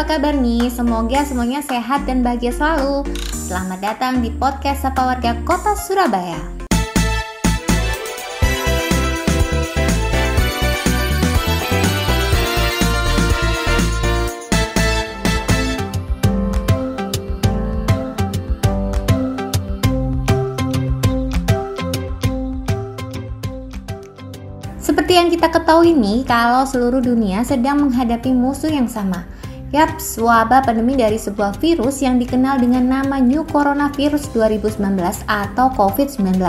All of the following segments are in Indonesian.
apa kabar nih? Semoga semuanya sehat dan bahagia selalu. Selamat datang di podcast Sapa Warga Kota Surabaya. Seperti yang kita ketahui nih, kalau seluruh dunia sedang menghadapi musuh yang sama. Yap, wabah pandemi dari sebuah virus yang dikenal dengan nama New Coronavirus 2019 atau COVID-19.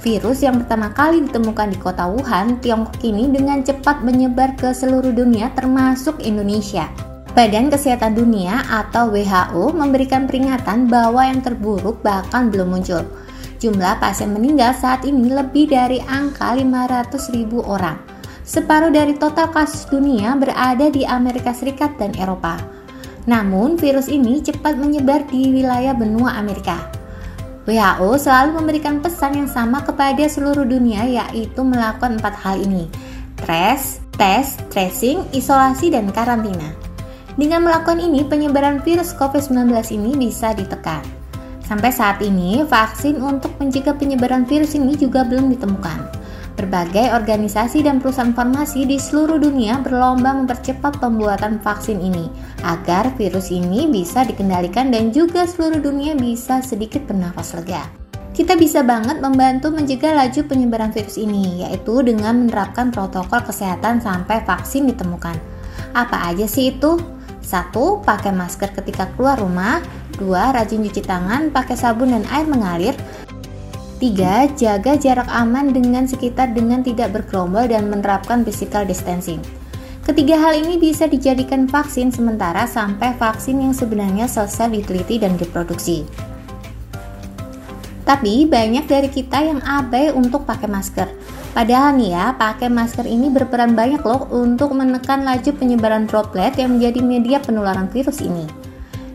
Virus yang pertama kali ditemukan di kota Wuhan, Tiongkok ini dengan cepat menyebar ke seluruh dunia termasuk Indonesia. Badan Kesehatan Dunia atau WHO memberikan peringatan bahwa yang terburuk bahkan belum muncul. Jumlah pasien meninggal saat ini lebih dari angka 500 ribu orang. Separuh dari total kasus dunia berada di Amerika Serikat dan Eropa. Namun, virus ini cepat menyebar di wilayah benua Amerika. WHO selalu memberikan pesan yang sama kepada seluruh dunia yaitu melakukan empat hal ini. Trace, tes, tracing, isolasi, dan karantina. Dengan melakukan ini, penyebaran virus COVID-19 ini bisa ditekan. Sampai saat ini, vaksin untuk mencegah penyebaran virus ini juga belum ditemukan. Berbagai organisasi dan perusahaan farmasi di seluruh dunia berlomba mempercepat pembuatan vaksin ini agar virus ini bisa dikendalikan dan juga seluruh dunia bisa sedikit bernafas lega. Kita bisa banget membantu mencegah laju penyebaran virus ini, yaitu dengan menerapkan protokol kesehatan sampai vaksin ditemukan. Apa aja sih itu? Satu, pakai masker ketika keluar rumah. 2. Rajin cuci tangan pakai sabun dan air mengalir. 3. Jaga jarak aman dengan sekitar dengan tidak bergerombol dan menerapkan physical distancing. Ketiga hal ini bisa dijadikan vaksin sementara sampai vaksin yang sebenarnya selesai diteliti dan diproduksi. Tapi banyak dari kita yang abai untuk pakai masker. Padahal nih ya, pakai masker ini berperan banyak loh untuk menekan laju penyebaran droplet yang menjadi media penularan virus ini.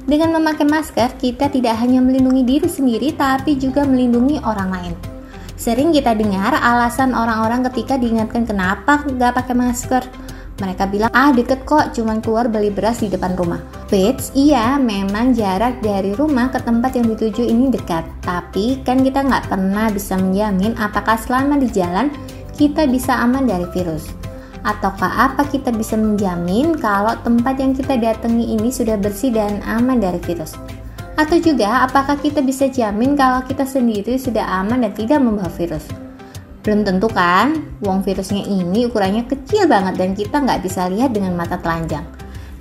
Dengan memakai masker, kita tidak hanya melindungi diri sendiri, tapi juga melindungi orang lain. Sering kita dengar alasan orang-orang ketika diingatkan kenapa nggak pakai masker. Mereka bilang, ah deket kok, cuman keluar beli beras di depan rumah. Which, iya, memang jarak dari rumah ke tempat yang dituju ini dekat. Tapi kan kita nggak pernah bisa menjamin apakah selama di jalan kita bisa aman dari virus. Ataukah apa kita bisa menjamin kalau tempat yang kita datangi ini sudah bersih dan aman dari virus? Atau juga apakah kita bisa jamin kalau kita sendiri sudah aman dan tidak membawa virus? Belum tentu kan, wong virusnya ini ukurannya kecil banget dan kita nggak bisa lihat dengan mata telanjang.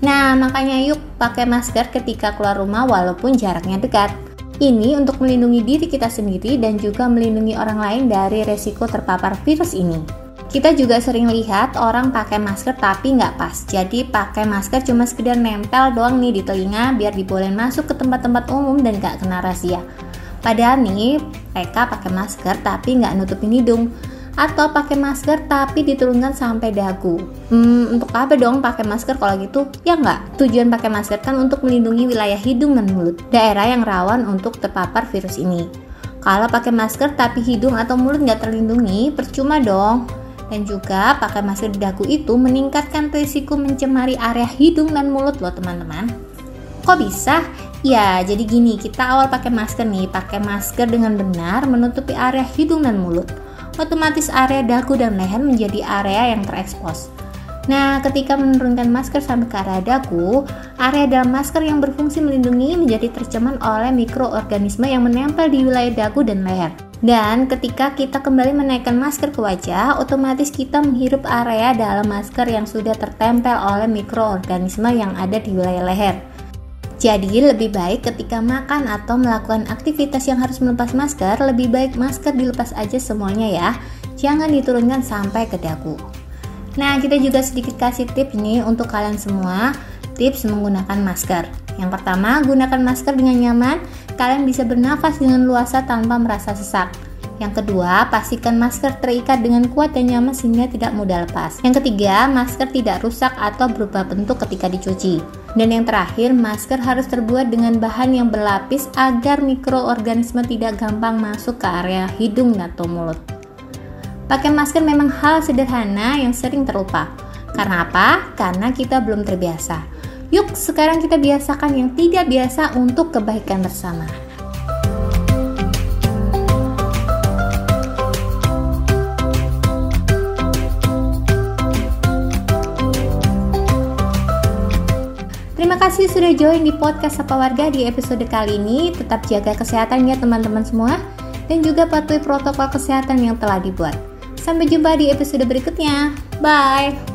Nah, makanya yuk pakai masker ketika keluar rumah walaupun jaraknya dekat. Ini untuk melindungi diri kita sendiri dan juga melindungi orang lain dari resiko terpapar virus ini. Kita juga sering lihat orang pakai masker tapi nggak pas. Jadi pakai masker cuma sekedar nempel doang nih di telinga biar dibolehin masuk ke tempat-tempat umum dan nggak kena rahasia. Padahal nih mereka pakai masker tapi nggak nutupin hidung atau pakai masker tapi diturunkan sampai dagu. Hmm, untuk apa dong pakai masker kalau gitu? Ya nggak. Tujuan pakai masker kan untuk melindungi wilayah hidung dan mulut, daerah yang rawan untuk terpapar virus ini. Kalau pakai masker tapi hidung atau mulut nggak terlindungi, percuma dong. Dan juga pakai masker di dagu itu meningkatkan risiko mencemari area hidung dan mulut loh teman-teman. Kok bisa? Ya, jadi gini, kita awal pakai masker nih, pakai masker dengan benar menutupi area hidung dan mulut. Otomatis area dagu dan leher menjadi area yang terekspos. Nah, ketika menurunkan masker sampai ke area dagu, area dalam masker yang berfungsi melindungi menjadi tercemar oleh mikroorganisme yang menempel di wilayah dagu dan leher. Dan ketika kita kembali menaikkan masker ke wajah, otomatis kita menghirup area dalam masker yang sudah tertempel oleh mikroorganisme yang ada di wilayah leher. Jadi lebih baik ketika makan atau melakukan aktivitas yang harus melepas masker, lebih baik masker dilepas aja semuanya ya. Jangan diturunkan sampai ke dagu. Nah, kita juga sedikit kasih tips nih untuk kalian semua, tips menggunakan masker. Yang pertama, gunakan masker dengan nyaman kalian bisa bernafas dengan luasa tanpa merasa sesak. Yang kedua, pastikan masker terikat dengan kuat dan nyaman sehingga tidak mudah lepas. Yang ketiga, masker tidak rusak atau berubah bentuk ketika dicuci. Dan yang terakhir, masker harus terbuat dengan bahan yang berlapis agar mikroorganisme tidak gampang masuk ke area hidung atau mulut. Pakai masker memang hal sederhana yang sering terlupa. Karena apa? Karena kita belum terbiasa. Yuk, sekarang kita biasakan yang tidak biasa untuk kebaikan bersama. Terima kasih sudah join di podcast Sapa Warga di episode kali ini. Tetap jaga kesehatan ya teman-teman semua dan juga patuhi protokol kesehatan yang telah dibuat. Sampai jumpa di episode berikutnya. Bye.